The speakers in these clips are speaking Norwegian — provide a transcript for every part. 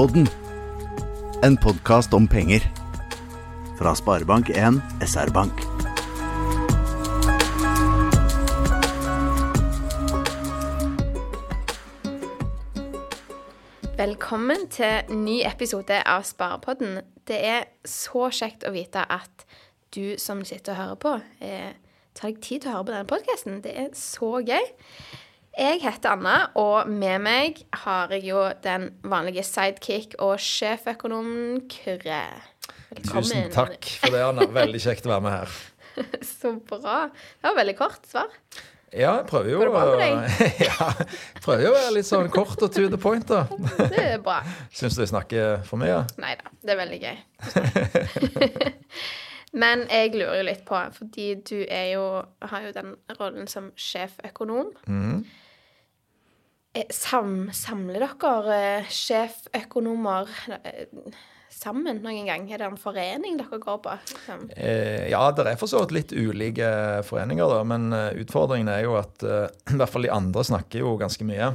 Sparepodden. En podkast om penger. Fra Sparebank1 SR-Bank. Velkommen til ny episode av Sparepodden. Det er så kjekt å vite at du som sitter og hører på, eh, tar deg tid til å høre på denne podkasten. Det er så gøy. Jeg heter Anna, og med meg har jeg jo den vanlige sidekick og sjeføkonomen Kyrre. Velkommen. Tusen takk for det, Anna. Veldig kjekt å være med her. Så bra. Det var veldig kort svar. Ja, jeg prøver jo ja, prøver jo å være litt sånn kort og to the point, da. Det er bra. Syns du jeg snakker for mye? Nei da, det er veldig gøy. Men jeg lurer jo litt på, fordi du er jo, har jo den rollen som sjeføkonom. Mhm. Eh, Sam, samler dere eh, sjeføkonomer eh, sammen noen gang? Er det en forening dere går på? Liksom? Eh, ja, det er for så vidt litt ulike foreninger, da. Men utfordringen er jo at i hvert fall de andre snakker jo ganske mye.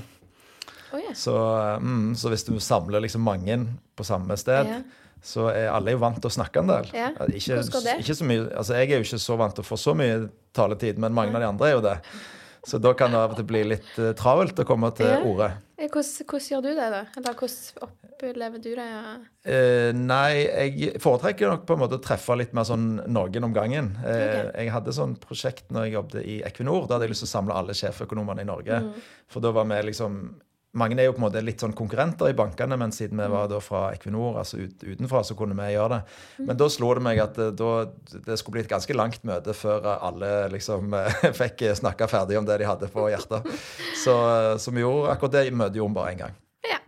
Oh, yeah. Så, mm, så hvis du samler liksom mange på samme sted, yeah så er alle jo vant til å snakke en del. Ja, Ikke, ikke så mye, altså Jeg er jo ikke så vant til å få så mye taletid, men mange av de andre er jo det. Så da kan det av og til bli litt eh, travelt å komme til Ja. orde. Eh, Hvordan, hvordan gjør du det, da? Eller hvordan opplever du det? Ja? Uh, nei, jeg foretrekker nok på en måte å treffe litt mer sånn noen om gangen. Uh, okay. Jeg hadde sånn prosjekt når jeg jobbet i Equinor. Da hadde jeg lyst til å samle alle sjeføkonomene i Norge. For da var vi liksom Mange er jo på en måte litt sånn konkurrenter i bankene, men siden vi var da fra Equinor, altså ut, utenfra, så kunne vi gjøre det. Men da slo det meg at eh, da, det skulle bli et ganske langt møte før eh, alle liksom eh, fikk snakka ferdig om det de hadde på hjertet. Så, så vi gjorde akkurat det møtet gjorde vi bare én gang. ja.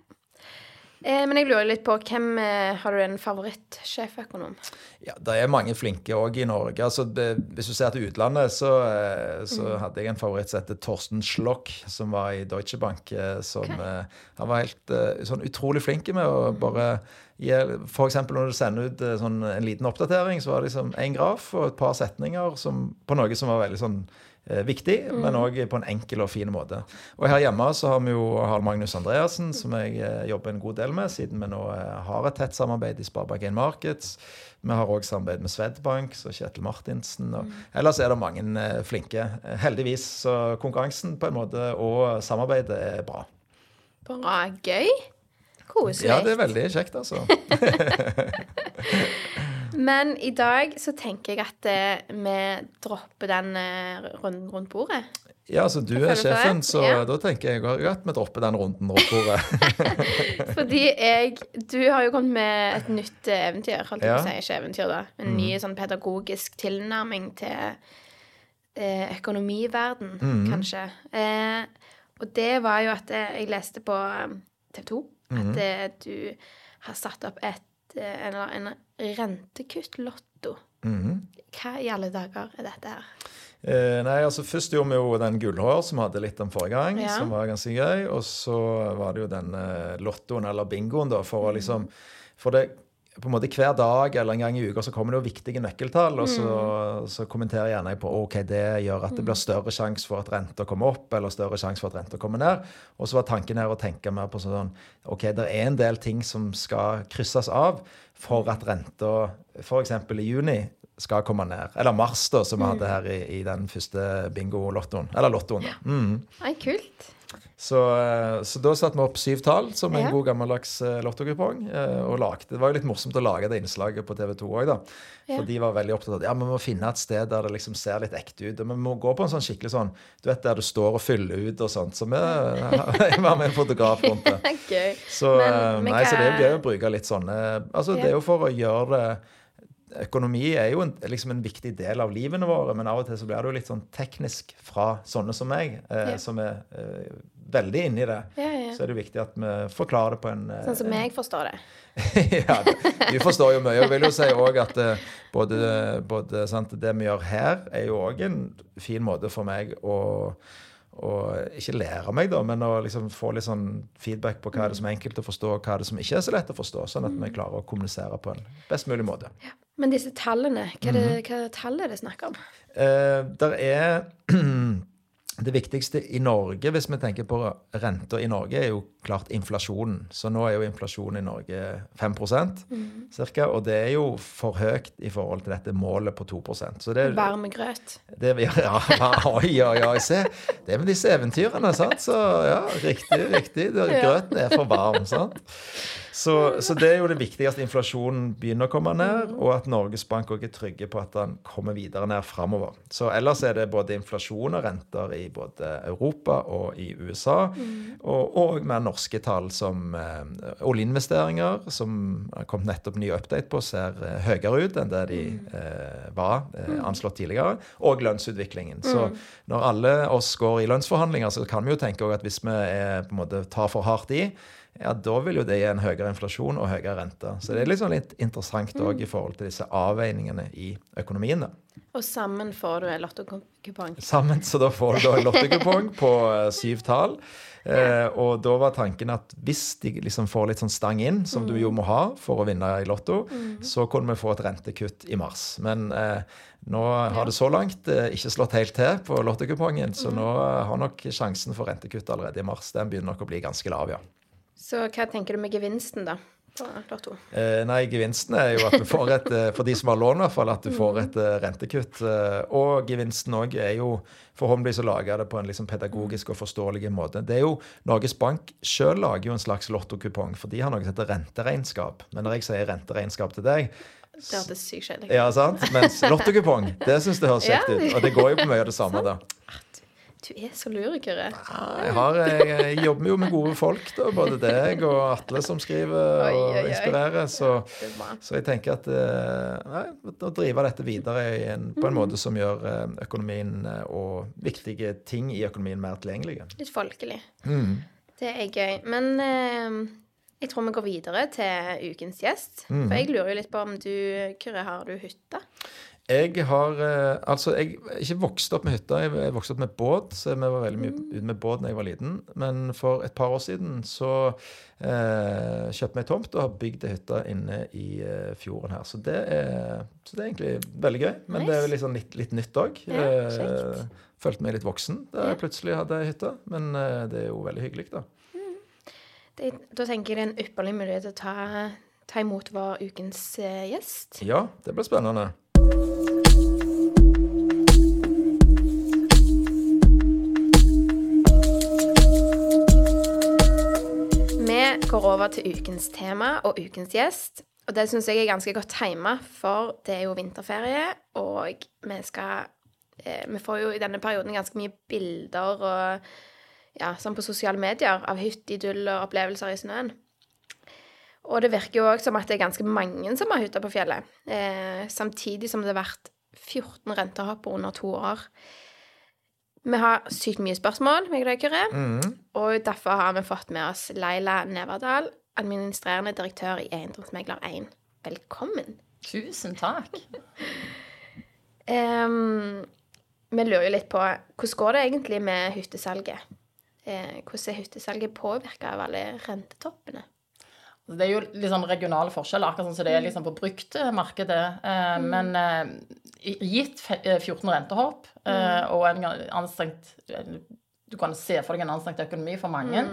Eh, men jeg lurer litt på hvem Har du en favorittsjeføkonom? Ja, Det er mange flinke òg i Norge. Altså, det, hvis du ser til utlandet, så, eh, så hadde jeg en favoritt som heter Torsten Schlock, som var i Deutsche Bank. eh, Som, okay. han var helt eh, sånn utrolig flink med å bare gi eksempel når du sender ut eh, sånn, en liten oppdatering, så var det liksom én graf og et par setninger som, på noe som var veldig sånn eh, viktig, men òg på en enkel og fin måte. Og her hjemme så har vi jo Harald Magnus Andreassen, som jeg eh, jobber en god del med, siden vi nå eh, har et tett samarbeid i Sparebank1 Markets. Vi har òg samarbeid med Swedbank, så Kjetil Martinsen. Og ellers er det mange eh, flinke. Heldigvis. Så konkurransen på en måte og samarbeidet er bra. Bra. Gøy. Koselig. Ja, det er veldig kjekt, altså. Men i dag så tenker jeg at eh, vi dropper den eh, runden rundt bordet. Ja, så du er sjefen, så Ja. da tenker jeg at vi dropper den runden rundt bordet. Fordi jeg Du har jo kommet med et nytt eh, eventyr, holdt jeg på å Mm. si. Ikke eventyr, da. En ny sånn pedagogisk tilnærming til eh, økonomiverden, Mm. kanskje. Eh, og det var jo at eh, jeg leste på TV 2 Mm. at eh, du har satt opp et eh, en, en Mm -hmm. Hva i alle dager er dette her? Eh, nei, altså Først gjorde vi jo den gullhår, som vi hadde litt om forrige gang. Ja. Som var ganske gøy. Og så var det jo den eh, lottoen, eller bingoen, da, for å liksom For det på en måte hver dag eller en gang i uka så kommer det jo viktige nøkkeltall, og så, så kommenterer gjerne på ok, det gjør at det blir større sjanse for at renta kommer opp, eller større sjanse for at renta kommer ned. Og så var tanken her å tenke mer på sånn ok, det er en del ting som skal krysses av for at renta f.eks. i juni skal komme ned. Eller mars, da, som vi hadde her i, i den første bingo-lottoen. Eller lottoen, da. Mm. Nei, kult. Så, eh, så da satte vi opp syv tall som en Ja. god gammeldags eh, lottokupong. eh, Og lagde, det var jo litt morsomt å lage det innslaget på TV 2 òg, da. Ja. For de var veldig opptatt av at ja, vi må finne et sted der det liksom ser litt ekte ut. Og vi må gå på en sånn skikkelig sånn Du vet der du står og fyller ut og sånt. Så vi var med en fotograf rundt det. okay. Så, Men- men nei, så det er gøy å bruke litt sånne Altså, det er jo for å gjøre det Økonomi er jo en, liksom en viktig del av livene våre, men av og til så blir det jo litt sånn teknisk fra sånne som meg, eh, Ja. som er eh, veldig inne i det. Ja, ja. Så er det viktig at vi forklarer det på en eh, Sånn som jeg forstår det. ja, du forstår jo mye. Og vil jo si òg at eh, både, både sant, det vi gjør her, er jo òg en fin måte for meg å og ikke lære meg, da, men å liksom få litt sånn feedback på hva er det som er enkelt å forstå, og hva er det som ikke er så lett å forstå, sånn at vi klarer å kommunisere på en best mulig måte. Men disse tallene, hva er Mhm. det, hva er det snakk om? Eh, der er det viktigste i Norge, hvis vi tenker på renter i Norge, er jo klart inflasjonen. Så nå er jo inflasjonen i Norge 5 Mm. cirka, og det er jo for høyt i forhold til dette målet på 2% Så det, Varmegrøt. det, ja, oi, oi, oi, se. Det er med disse eventyrene, sant? Så ja, riktig, riktig. Grøten er for varm, sant? Så, så det er jo det viktigste. Inflasjonen begynner å komme ned, og at Norges Bank også er trygge på at den kommer videre ned framover. Så ellers er det både inflasjon og renter i både Europa og i USA, og, og med norske tall som eh, oljeinvesteringer, som har kommet nettopp ny update på, ser eh, høyere ut enn det de eh, var eh, anslått tidligere, og lønnsutviklingen. Så når alle oss går i lønnsforhandlinger, så kan vi jo tenke at hvis vi er, på en måte tar for hardt i, ja, da vil jo det gi en høyere inflasjon og høyere rente. Så det er sånn litt interessant òg i forhold til disse avveiningene i økonomien. da. Og sammen får du en lottokupong. Sammen, så da får du da en lottokupong på eh, syv tall. Eh, og da var tanken at hvis de liksom får litt sånn stang inn, som du jo må ha for å vinne i Lotto, så kunne vi få et rentekutt i mars. Men eh, nå har det så langt eh, ikke slått helt til på lottokupongen, så nå eh, har nok sjansen for rentekutt allerede i mars. Den begynner nok å bli ganske lav, ja. Så hva tenker du med gevinsten, da? Eh, nei, gevinsten er jo at du får et eh, For de som har lån, i hvert fall, at du får et eh, rentekutt. Eh, og gevinsten òg er jo Forhåpentligvis å lage det på en liksom pedagogisk og forståelig måte. Det er jo Norges Bank sjøl lager jo en slags lottokupong, for de har noe som heter renteregnskap. Men når jeg sier renteregnskap til deg, Det hørtes sykt kjedelig ut. ja, sant? Mens lottokupong, det syns jeg høres kjekt ut. Og det går jo på mye av det samme, da. Du er så lur, Kyrre. Jeg, har, jeg, jeg jobber jo med gode folk, da. Både deg og Atle som skriver Oi, oi, og oi. inspirerer. Så, så jeg tenker at eh, nei, å drive dette videre i en, på en Mm. måte som gjør eh, økonomien eh, og viktige ting i økonomien mer tilgjengelige. Litt folkelig. Mm. Det er gøy. Men eh, jeg tror vi går videre til ukens gjest. Mm. For jeg lurer jo litt på om du, Kyrre, har du hytte? Jeg har eh, Altså, jeg er ikke vokst opp med hytta. Jeg vokste opp med båt, så vi var veldig mye ute med båt da jeg var liten. Men for et par år siden så eh, kjøpte vi ei tomt og har bygd ei hytte inne i eh, fjorden her. Så det, er, så det er egentlig veldig gøy. Men det er jo litt, litt, nytt òg. Ja, kjekt. følte meg litt voksen da jeg plutselig hadde ei hytte. Men eh, det er jo veldig hyggelig, da. Det, da tenker jeg det er en ypperlig mulighet til å ta, ta imot vår ukens eh, gjest. Ja, det blir spennende. Går over til ukens tema og ukens gjest. Og det syns jeg er ganske godt tima, for det er jo vinterferie, og vi skal eh, Vi får jo i denne perioden ganske mye bilder og ja, sånn på sosiale medier av hytteidyll og opplevelser i snøen. Og det virker jo òg som at det er ganske mange som har hytta på fjellet. Eh, samtidig som det har vært 14 rentehopp under to år. Vi har sykt mye spørsmål, meg og dere. Mhm. Og derfor har vi fått med oss Leila Neverdal, administrerende direktør i Eiendomsmegler 1. Velkommen. Tusen takk. um, vi lurer jo litt på hvordan går det egentlig med hyttesalget? Eh, hvordan er hyttesalget påvirka av alle rentetoppene? Det er jo litt sånn regionale forskjeller, akkurat sånn som det er liksom på bruktmarkedet. Eh, Men eh, gitt eh, 14 rentehopp eh, og en anstrengt Du kan se for deg en anstrengt økonomi for mange.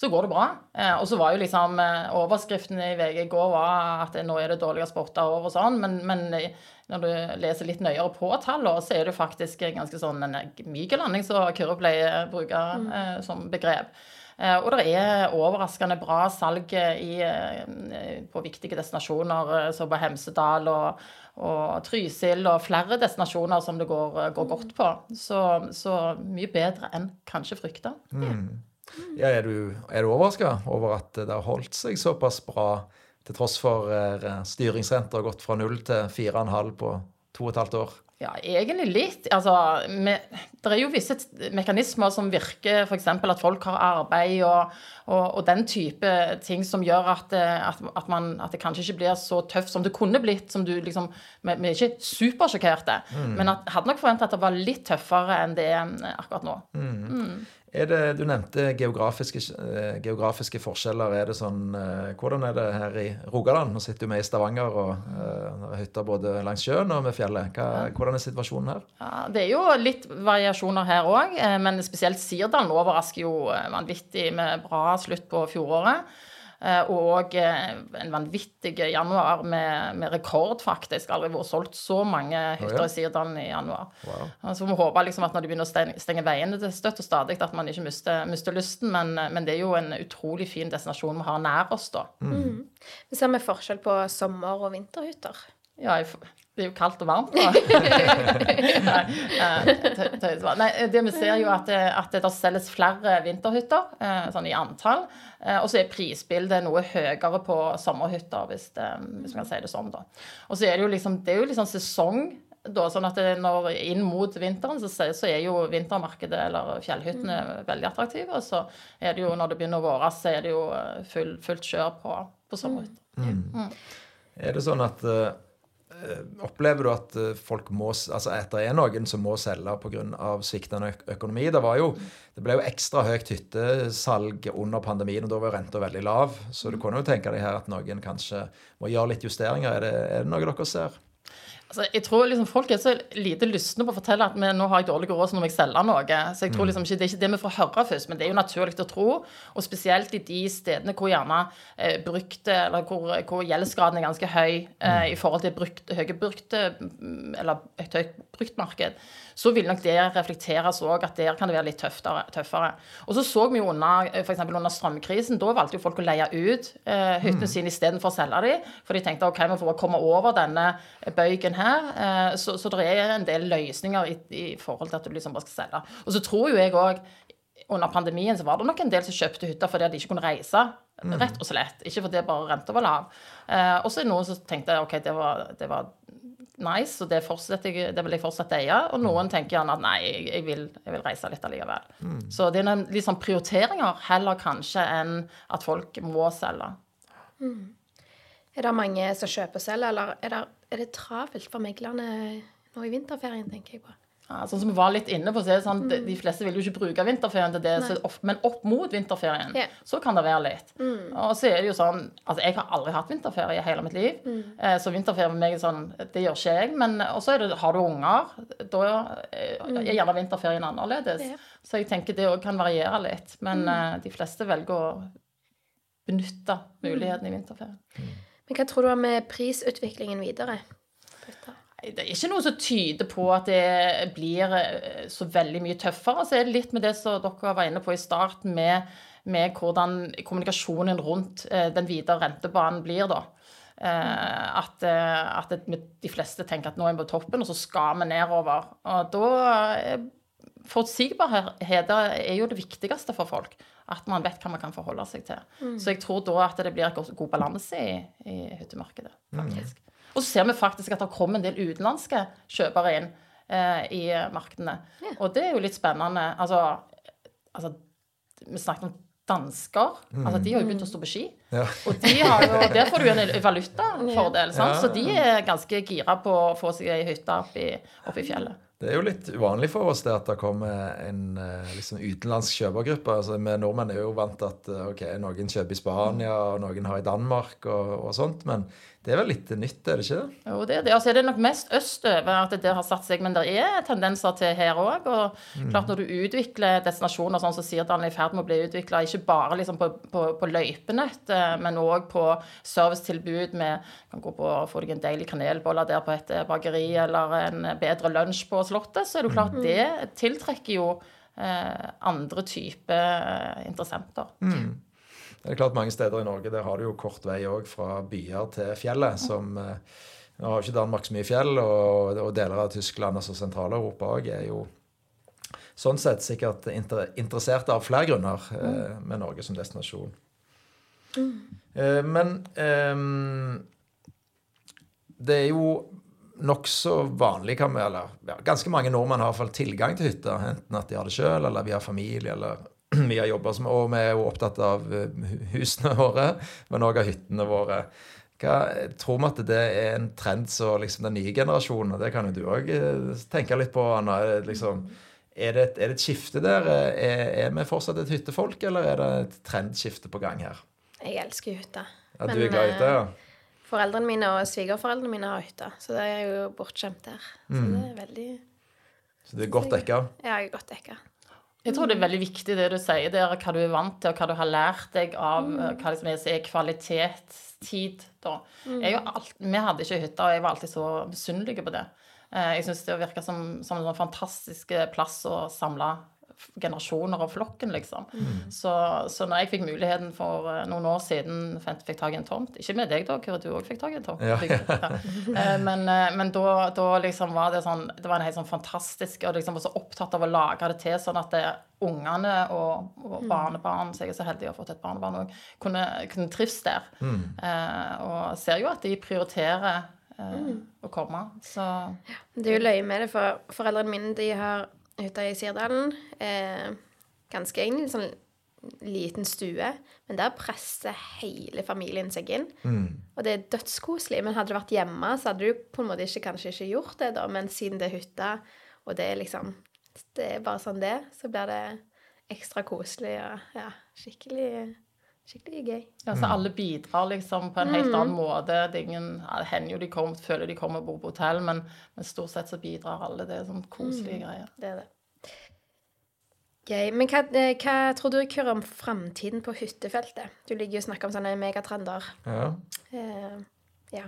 Så går det bra. Eh, og så var jo liksom overskriftene overskriften i VG i går var at nå er det dårligere på åtte år og sånn, men, men eh, når du leser litt nøyere på tallene, så er det faktisk ganske sånn en myk landing, som Kyrre pleier å bruke eh, som begrep. Eh, Og det er overraskende bra salg i, eh, på viktige destinasjoner eh, som på Hemsedal og, og Trysil og flere destinasjoner som det går, eh, går godt på. Så, så mye bedre enn kanskje frykta. Ja, er du, er du overraska over at det har holdt seg såpass bra, til tross for styringsrenta har gått fra null til 4,5 på to og et halvt år? Ja, egentlig litt. Altså, det er jo visse mekanismer som virker, f.eks. at folk har arbeid og, og, og den type ting som gjør at, eh, at, at, man, at det kanskje ikke blir så tøft som det kunne blitt. som du liksom, Vi vi er ikke supersjokkerte, men at, hadde nok forventa at det var litt tøffere enn det er akkurat nå. Er det, Du nevnte geografiske, eh, geografiske forskjeller. Er det sånn, eh, hvordan er det her i Rogaland? Nå sitter med i Stavanger og uh, har hytter både langs sjøen og med fjellet. Hva, hvordan er situasjonen her? Ja, det er jo litt variasjoner her òg, men spesielt Sirdalen overrasker jo vanvittig med bra slutt på fjoråret. Eh, og eh, en vanvittig januar med, med, rekord, faktisk. Aldri vært solgt så mange hytter i Sirdalen i januar. Wow. Så vi håper liksom at når de begynner å stenge, stenge veiene til støtt og stadig, at man ikke mister, mister lysten. Men, men, det er jo en utrolig fin destinasjon vi har nær oss, da. Mm. Mm. Ser vi forskjell på sommer- og vinterhytter? Ja, det er jo kaldt og varmt. Nei, Nei, det vi ser jo at, at det selges flere vinterhytter, eh, sånn i antall. Eh, og så er prisbildet noe høyere på sommerhytter, hvis, det, hvis man kan si det sånn. da. Og så er det jo liksom, det er jo liksom sesong. Da, sånn at når Inn mot vinteren så, så, er jo vintermarkedet eller fjellhyttene mm. veldig attraktive. Og så er det jo når det begynner å våre, så er det jo eh, full, fullt kjør på, på sommerhytter. Mm. Mm. Er det sånn at uh Eh, opplever du at eh, folk må altså etter er noen som må selge pga. sviktende økonomi? Det, var jo, det ble jo ekstra høyt hyttesalg under pandemien, og da var renta veldig lav. Så du kunne jo tenke deg her at noen kanskje må gjøre litt justeringer. Er det, er det noe dere ser? Altså, jeg tror liksom Folk er så lite lystne på å fortelle at nå har jeg dårlig råd, så nå må jeg selge noe. Så jeg tror mm. liksom ikke, Det er ikke det vi får høre først, men det er jo naturlig å tro. Og spesielt i de stedene hvor gjerne eh, brukte, eller hvor, hvor, gjeldsgraden er ganske høy eh, mm. i forhold til brukt, høye brukte, mm, eller et høyt bruktmarked, så vil nok det reflekteres òg at der kan det være litt tøffere. tøffere. Og så så vi jo under for under strømkrisen, da valgte jo folk å leie ut eh, hyttene mm. sine istedenfor å selge dem. For de tenkte ok, vi får komme over denne bøygen her. Eh, så, så det er en del løsninger i, i, forhold til at du liksom bare skal selge. Og så tror jo jeg òg under pandemien så var det nok en del som kjøpte hytter fordi de ikke kunne reise. Mm. Rett og slett. Ikke fordi bare renta var lav. Eh, og så er det noen som tenkte ok, det var, det var nice, og det, jeg, det, vil jeg fortsette å eie. Og noen tenker gjerne at nei, jeg vil, jeg vil reise litt allikevel. Mm. Så det er noen sånn prioriteringer heller kanskje enn at folk må selge. Mm. Er det mange som kjøper selv, eller er det, er det travelt for meglerne nå i vinterferien, tenker jeg på? Ja, sånn som vi var litt inne på, så er det sånn, mm. De fleste vil jo ikke bruke vinterferien til det, opp, men opp mot vinterferien yeah. så kan det være litt. Mm. Og så er det jo sånn Altså, jeg har aldri hatt vinterferie i hele mitt liv. Mm. Eh, så vinterferie med meg er sånn Det gjør ikke jeg. Men også er det Har du unger, da eh, mm. er gjerne vinterferien annerledes. Yeah. Så jeg tenker det òg kan variere litt. Men uh, de fleste velger å benytte muligheten i vinterferien. Men hva tror du om prisutviklingen videre? Det er ikke noe som tyder på at det blir eh, så veldig mye tøffere. Så er det litt med det som dere var inne på i starten, med, med hvordan kommunikasjonen rundt eh, den videre rentebanen blir, da. Eh, at, at de fleste tenker at nå er vi på toppen, og så skal vi nedover. Og da Forutsigbarhet er jo det viktigste for folk. At man vet hva man kan forholde seg til. Mm. Så jeg tror da at det blir en god balanse i, i hyttemarkedet, mm. faktisk. Mm. Og så ser vi faktisk at det kommer en del utenlandske kjøpere inn eh, i markedene. Ja. Og det er jo litt spennende. Altså, altså vi snakket om dansker. Mm. Altså, de har jo begynt å stå på ski. Ja. Og de har jo, der får du jo en valutafordel. Ja. Så de er ganske gira på å få seg ei hytte oppe i fjellet. Det er jo litt uvanlig for oss det at det kommer en liksom, utenlandsk kjøpergruppe. Altså, vi nordmenn er jo vant til at eh, ok, noen kjøper i Spania, og noen har i Danmark og, og sånt. Men det er vel litt nytt, er det ikke det? Jo, det er det. Altså, det er nok mest østover at det har satt seg, men det er tendenser til her òg. Og mm. klart når du utvikler destinasjoner sånn som Sirdalen er i ferd med å bli utvikla, ikke bare liksom på, på, på løypenett, men òg på servicetilbud med kan gå på få deg en deilig kanelbolle der på et bakeri, eller en bedre lunsj på Slottet, så er det klart mm. det tiltrekker jo eh, andre typer interessenter. Mm. Det er klart Mange steder i Norge der har du jo kort vei òg fra byer til fjellet. som eh, Nå har jo ikke Danmark så mye fjell, og, og deler av Tyskland, altså Sentral-Europa òg, er jo sånn sett sikkert inter, interessert av flere grunner eh, med Norge som destinasjon. Mm. Eh, men eh, det er jo nokså vanlig kan vi, eller ja, Ganske mange nordmenn har i hvert fall tilgang til hytter. Enten at de har det sjøl, eller vi har familie, eller mye av jobber som Og vi er jo opptatt av eh, husene våre, men òg av hyttene våre. Hva, tror vi at det er en trend så liksom den nye generasjonen, og det kan jo du òg eh, tenke litt på, Anna. Liksom, Er det, et, er det et skifte der? Er, er vi fortsatt et hyttefolk, eller er det et trendskifte på gang her? Jeg elsker hytte. Ja, du er glad i hytte, ja? eh, Foreldrene mine og svigerforeldrene mine har hytte, så det er jo bortskjemt der. Så Mm. det er veldig Så det er godt dekka? Ja, jeg er godt dekka. Jeg tror det er veldig viktig det du sier der, hva du er vant til, og hva du har lært deg av Mm. eh, hva som er kvalitetstid. Da. Mm. Alt, vi hadde ikke hytte, og jeg var alltid så misunnelig på det. Eh, Jeg syns det virka som, som en sånn fantastisk plass å samle generasjoner av flokken, liksom. Mm. Så, så når jeg fikk muligheten for eh, noen år siden, fikk fikk tak i en tomt Ikke med deg, da, Kyrre, du òg fikk tak i en tomt. Ja. Ja. Eh, Men, eh, men da, da liksom var det sånn Det var en helt sånn fantastisk Og liksom var så opptatt av å lage det til sånn at det, ungene og, og barnebarn Så jeg er så heldig å ha fått et barnebarn òg. Kunne, kunne trives der. Eh, og ser jo at de prioriterer eh, å komme. Så Det er jo løye med det, for foreldrene mine de har hytta i Sirdalen. Eh, ganske egentlig sånn liten stue, men der presser hele familien seg inn. Og det er dødskoselig. Men hadde du vært hjemme, så hadde du på en måte ikke, kanskje ikke gjort det, da. Men siden det er hytta, og det er liksom Det er bare sånn det, så blir det ekstra koselig og ja, skikkelig, skikkelig gøy. ja, så alle bidrar liksom på en helt annen måte. Det er ingen, hender jo de kom, føler de kommer og bor på hotell, men, men stort sett så bidrar alle. Det er sånn koselige greier. Det er det. Gøy. Men hva, eh, hva tror du Kyrre, om framtiden på hyttefeltet? Du ligger jo og snakker om sånne megatrender. Ja. Uh, ja.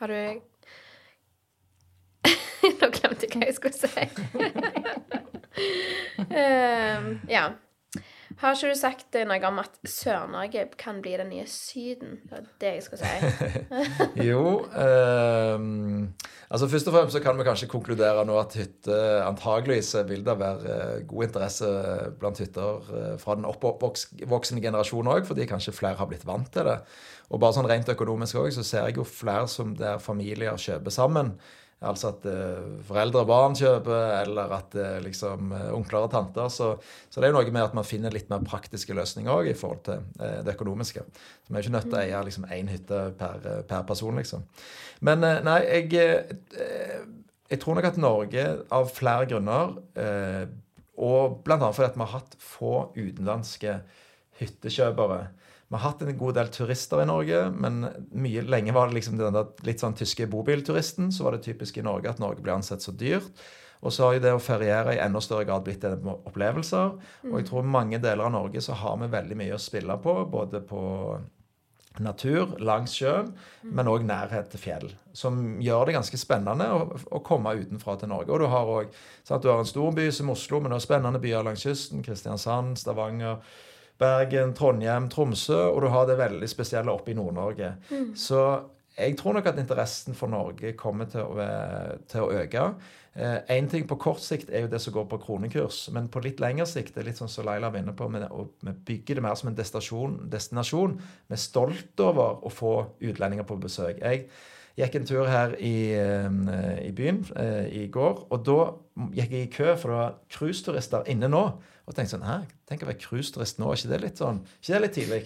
Har du Nå glemte jeg hva jeg skulle si. uh, ja. Har ikke du sagt noe om at Sør-Norge kan bli den nye Syden? Det var det jeg skulle si. Jo ehm, altså Først og fremst så kan vi kanskje konkludere nå at hytte antageligvis vil det være eh, god interesse blant hytter eh, fra den oppvoksende generasjonen òg, fordi kanskje flere har blitt vant til det. Og bare sånn rent økonomisk òg, så ser jeg jo flere som der familier kjøper sammen. Altså at eh, foreldre og barn kjøper, eller at eh, liksom eh, onkler og tanter. Så, så det er jo noe med at man finner litt mer praktiske løsninger òg i forhold til det økonomiske. Så vi er ikke nødt til å eie liksom én hytte per, per person, liksom. Men nei, jeg Jeg tror nok at Norge av flere grunner, og bl.a. fordi at vi har hatt få utenlandske hyttekjøpere vi har hatt en god del turister i Norge, men mye lenge var det liksom den der litt sånn tyske bobilturisten. Så var det typisk i Norge at Norge ble ansett så dyrt. Og så har jo det å feriere i enda større grad blitt en opplevelser. Og jeg tror mange deler av Norge så har vi veldig mye å spille på, både på natur langs sjøen, men òg nærhet til fjell. Som gjør det ganske spennende å, å komme utenfra til Norge. Og du har òg du har en stor by som Oslo, men det er spennende byer langs kysten. Kristiansand, Stavanger. Bergen, Trondheim, Tromsø, og du har det veldig spesielle oppe i Nord-Norge. Så jeg tror nok at interessen for Norge kommer til å, til å øke. Én ting på kort sikt er jo det som går på kronekurs, men på litt lengre sikt, det er litt sånn som Laila var inne på, vi bygger det mer som en destinasjon. destinasjon. Vi er stolt over å få utlendinger på besøk. Jeg gikk en tur her i, eh, i byen eh, i går, og da gikk jeg i kø, for det var cruiseturister inne nå. Og tenkte sånn Hæ, tenk å være cruiseturist nå, er ikke det litt sånn Ikke det litt tidlig?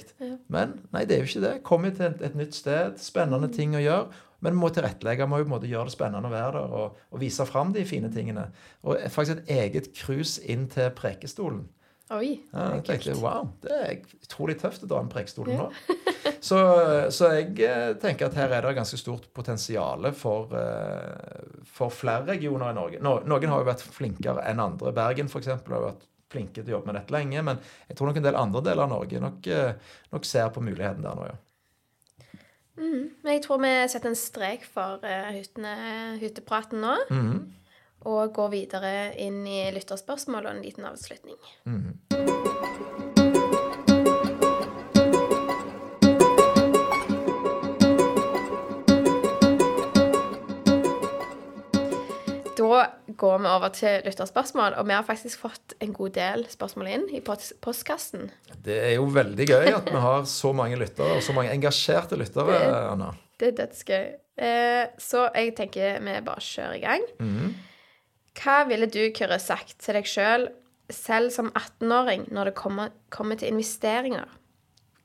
Men nei, det er jo ikke det. Komme til et, et nytt sted, spennende ting å gjøre. Men vi må tilrettelegge, vi må jo på en måte gjøre det spennende å være der og, og vise fram de fine tingene. Og faktisk et eget cruise inn til Prekestolen. Oi. Ja, jeg det er tenkte wow, det er utrolig tøft å dra med Prekestolen nå. Så, så jeg eh, tenker at her er det ganske stort potensial for, eh, for flere regioner i Norge. No, noen har jo vært flinkere enn andre. Bergen f.eks. har jo vært flinke til å jobbe med dette lenge. Men jeg tror nok en del andre deler av Norge nok, eh, nok ser på muligheten der nå, ja. Men jeg tror vi setter en strek for eh, hyttene, hyttepraten nå. Mhm. Og går videre inn i lytterspørsmål og en liten avslutning. Mhm. Da går vi over til lytterspørsmål, og vi har faktisk fått en god del spørsmål inn i postkassen. Det er jo veldig gøy at vi har så mange lyttere, og så mange engasjerte lyttere, Anna. Det er dødsgøy. Eh, så jeg tenker vi bare kjører i gang. Hva ville du, Kyrre, sagt til deg sjøl, selv som 18-åring, når det kommer, kommer til investeringer?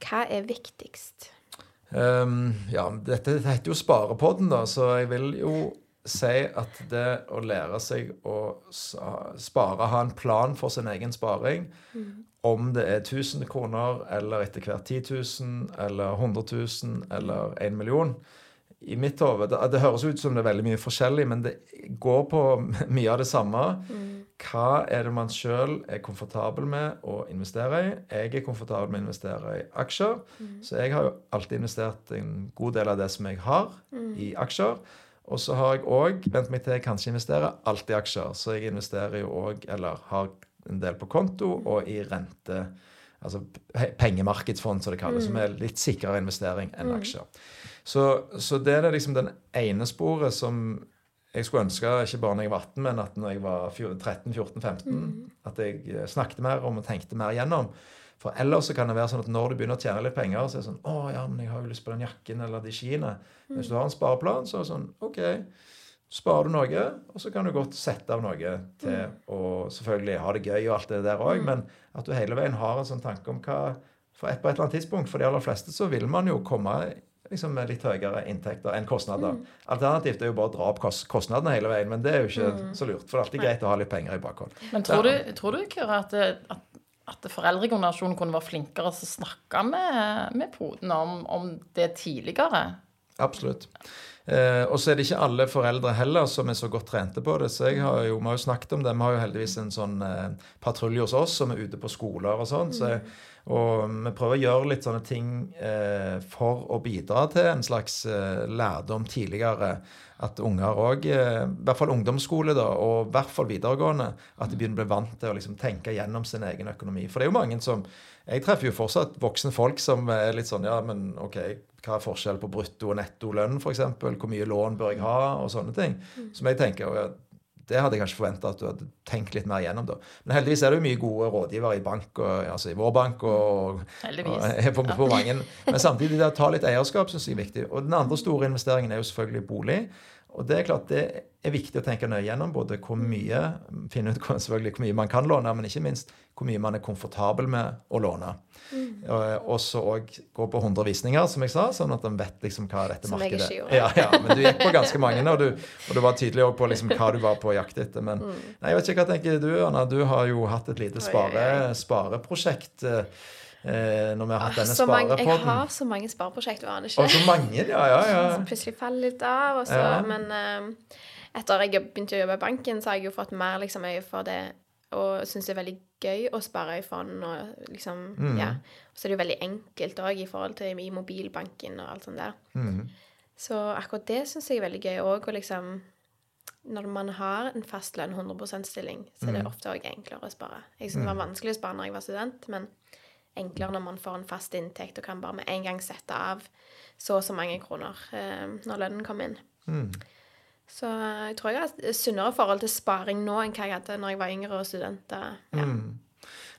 Hva er viktigst? Um, ja, dette heter jo Sparepodden, da, så jeg vil jo si at det å lære seg å spare, ha en plan for sin egen sparing, mm. om det er 1000 kroner eller etter hvert 10 000 eller 100 000 eller 1 million I mitt hode det, det, høres ut som det er veldig mye forskjellig, men det går på mye av det samme. Mm. Hva er det man sjøl er komfortabel med å investere i? Jeg er komfortabel med å investere i aksjer. Mm. Så jeg har jo alltid investert en god del av det som jeg har, mm. i aksjer. Og så har jeg òg vent meg til kanskje investere alt i aksjer. Så jeg investerer jo òg, eller har en del på konto og i rente. Altså pengemarkedsfond, som det kalles, mm. som er litt sikrere investering enn mm. aksjer. Så, så, det er liksom den ene sporet som jeg skulle ønske, ikke bare når jeg var 18, men at når jeg var 13-14-15, mm. at jeg eh, snakket mer om og tenkte mer gjennom. For ellers så kan det være sånn at når du begynner å tjene litt penger, så er det sånn Å ja, men jeg har jo lyst på den jakken eller de skiene. Mm. Hvis du har en spareplan, så er det sånn OK, sparer du noe, og så kan du godt sette av noe til mm. å selvfølgelig ha det gøy og alt det der òg, mm. men at du hele veien har en sånn tanke om hva For et, på et eller annet tidspunkt, for de aller fleste, så vil man jo komme liksom med litt høyere inntekter enn kostnader. Mm. Alternativt er jo bare å dra opp kostnadene hele veien, men det er jo ikke mm. så lurt. For det er alltid greit å ha litt penger i bakhånd. Men tror du, tror du Kyrre, at, at at foreldregenerasjonen kunne være flinkere til å snakke med, med podene om, om, det tidligere. Absolutt. Eh, og så er det ikke alle foreldre heller som er så godt trente på det. Så jeg har jo, vi har jo snakket om det. Vi har jo heldigvis en sånn eh, patrulje hos oss som er ute på skoler og sånn. Så og vi prøver å gjøre litt sånne ting eh, for å bidra til en slags eh, lærdom tidligere at unger òg, eh, i hvert fall ungdomsskole da, og i hvert fall videregående, at de begynner å bli vant til å liksom tenke gjennom sin egen økonomi. For det er jo mange som Jeg treffer jo fortsatt voksne folk som er litt sånn Ja, men OK, hva er forskjell på brutto og netto lønn, f.eks.? Hvor mye lån bør jeg ha? Og sånne ting. Som jeg tenker det hadde jeg kanskje forventa at du hadde tenkt litt mer gjennom. da. Men heldigvis er det jo mye gode rådgivere i bank, og, altså i vår bank og, og på, på, mange. Men samtidig det å ta litt eierskap synes jeg er viktig. Og den andre store investeringen er jo selvfølgelig bolig. Og det er klart det er viktig å tenke nøye gjennom både hvor mye finne ut selvfølgelig hvor mye man kan låne, men ikke minst hvor mye man er komfortabel med å låne. Mm. Og så òg gå på 100 visninger, som jeg sa, sånn at en vet liksom hva dette som markedet er. Ja, ja, men du gikk på ganske mange, og du, og du var tydelig på liksom hva du var på jakt etter. Men mm. nei, jeg vet ikke hva tenker du, Anna. Du har jo hatt et lite spare, spareprosjekt. Eh, når vi har hatt ah, denne sparepodden. Jeg har så mange spareprosjekter, aner ikke. Og så mange, ja, ja, ja. Som plutselig faller litt av. Og så, ja. Men uh, etter jeg begynte å jobbe i banken, så har jeg jo fått mer liksom, øye for det og syns det er veldig gøy å spare i fond. Og liksom, mm. ja. Så er det jo veldig enkelt òg i forhold til i mobilbanken og alt sånt der. Mm. Så akkurat det syns jeg er veldig gøy òg. Og liksom Når man har en fast lønn, 100% stilling, så er det mm. ofte òg enklere å spare. Jeg syns det var mm. vanskelig å spare når jeg var student, men enklere når man får en fast inntekt og kan bare med en gang sette av så og så mange kroner eh, når lønnen kommer inn. Mm. Så jeg tror jeg har sunnere forhold til sparing nå enn hva jeg hadde når jeg var yngre og student. Ja. Mm.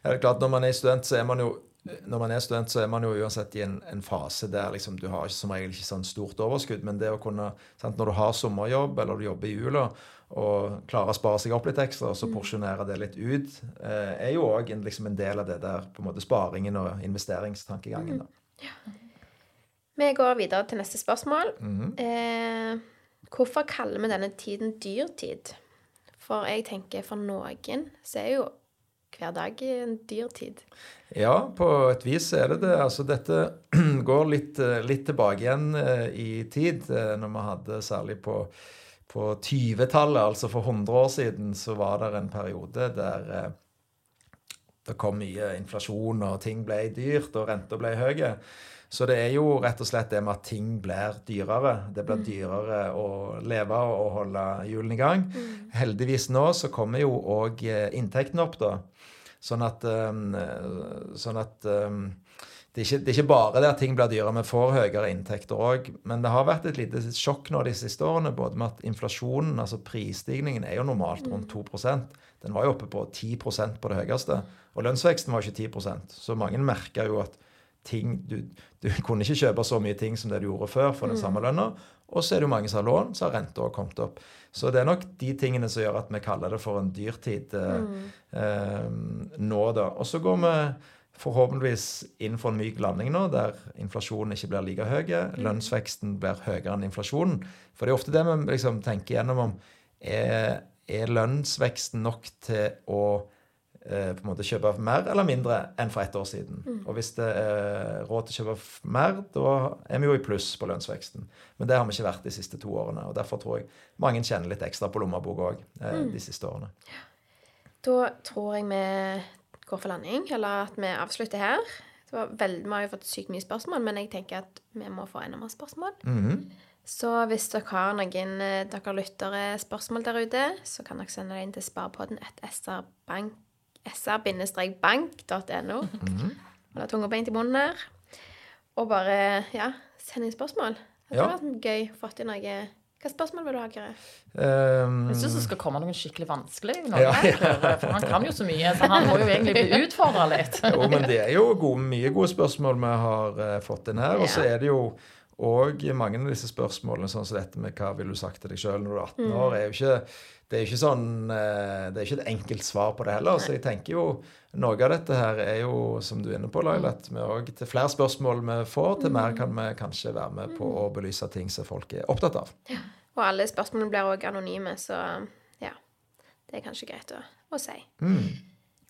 Ja, det er klart, Når man er student, så er man jo når man er student, så er man jo uansett i en, en fase der liksom, du har som regel ikke sånn stort overskudd. Men det å kunne, sant, når du har sommerjobb eller du jobber i jula, og klarer å spare seg opp litt ekstra og så mm. porsjonere det litt ut, eh, er jo òg liksom en del av det der på en måte sparingen og investeringstankegangen. Da. Mm. Ja. Vi går videre til neste spørsmål. Mm -hmm. eh, hvorfor kaller vi denne tiden dyrtid? For jeg tenker for noen så er jo hver dag i en dyr tid. Ja, på et vis er det det. Altså dette går litt, litt tilbake igjen eh, i tid, eh, når vi hadde særlig på på 20-tallet, altså for 100 år siden, så var det en periode der eh, det kom mye inflasjon, og ting ble dyrt, og renta ble høy. Så det er jo rett og slett det med at ting blir dyrere. Det blir mm. dyrere å leve og holde hjulene i gang. Mm. Heldigvis nå så kommer jo òg inntektene inntekten opp, da. Sånn at, um, sånn at um, det er, ikke, det er ikke bare det at ting blir dyrere, vi får høyere inntekter òg. Men det har vært et lite sjokk nå de siste årene, både med at inflasjonen, altså prisstigningen, er jo normalt rundt 2% Den var jo oppe på 10% på det høyeste. Og lønnsveksten var ikke 10 Så mange merker jo at ting du, du, kunne ikke kjøpe så mye ting som det du gjorde før for den samme lønna. Og så er det jo mange som har lån, så har renta kommet opp. Så det er nok de tingene som gjør at vi kaller det for en dyrtid eh, mm. eh, nå, da. Og så går vi forhåpentligvis inn for en myk landing nå, der inflasjonen ikke blir like høy. Lønnsveksten blir høyere enn inflasjonen. For det er ofte det vi liksom tenker gjennom om er, er lønnsveksten nok til å på en måte kjøpe mer eller mindre enn for ett år siden. Og hvis det er råd til å kjøpe mer, da er vi jo i pluss på lønnsveksten. Men det har vi ikke vært de siste to årene. Og derfor tror jeg mange kjenner litt ekstra på lommeboka òg eh, de siste årene. Da tror jeg vi går for landing, eller at vi avslutter her. Det var veldig, vi har jo fått sykt mye spørsmål, men jeg tenker at vi må få enda mer spørsmål. Så hvis dere har noen eh, dere lyttere spørsmål der ute, så kan dere sende det inn til sparepodden at sr-bank.no. Holde tunga beint i munnen her. Og bare ja, send inn spørsmål. Det Ja. vært gøy å få til noe. Hva spørsmål vil du ha, Kyrre? Um, Jeg syns det skal komme noen skikkelig vanskelig. Noe, Ja, For han kan jo så mye, så han må jo egentlig bli utfordra litt. Jo, men det er jo gode, mye gode spørsmål vi har uh, fått inn her. Og så er det jo òg mange av disse spørsmålene, sånn som dette med hva ville du sagt til deg sjøl når du er 18 år, er jo ikke det er ikke sånn eh, Det er ikke et enkelt svar på det heller. Så jeg tenker jo noe av dette her er jo, som du er inne på, Laila, at vi òg til flere spørsmål vi får, til mer kan vi kanskje være med på å belyse ting som folk er opptatt av. Og alle spørsmålene blir òg anonyme, så ja. Det er kanskje greit å, å si.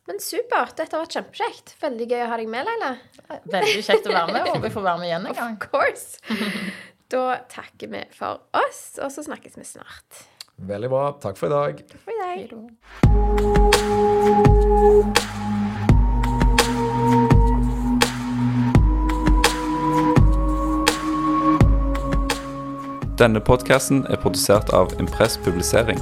Men supert. Dette har vært kjempekjekt. Veldig gøy å ha deg med, Leila. Veldig kjekt å være med. Håper vi får være med igjen en gang. Of course. Da takker vi for oss, og så snakkes vi snart. Veldig bra. Takk for i dag. Takk for i dag. Hei da. Denne podkasten er produsert av Impress Publisering.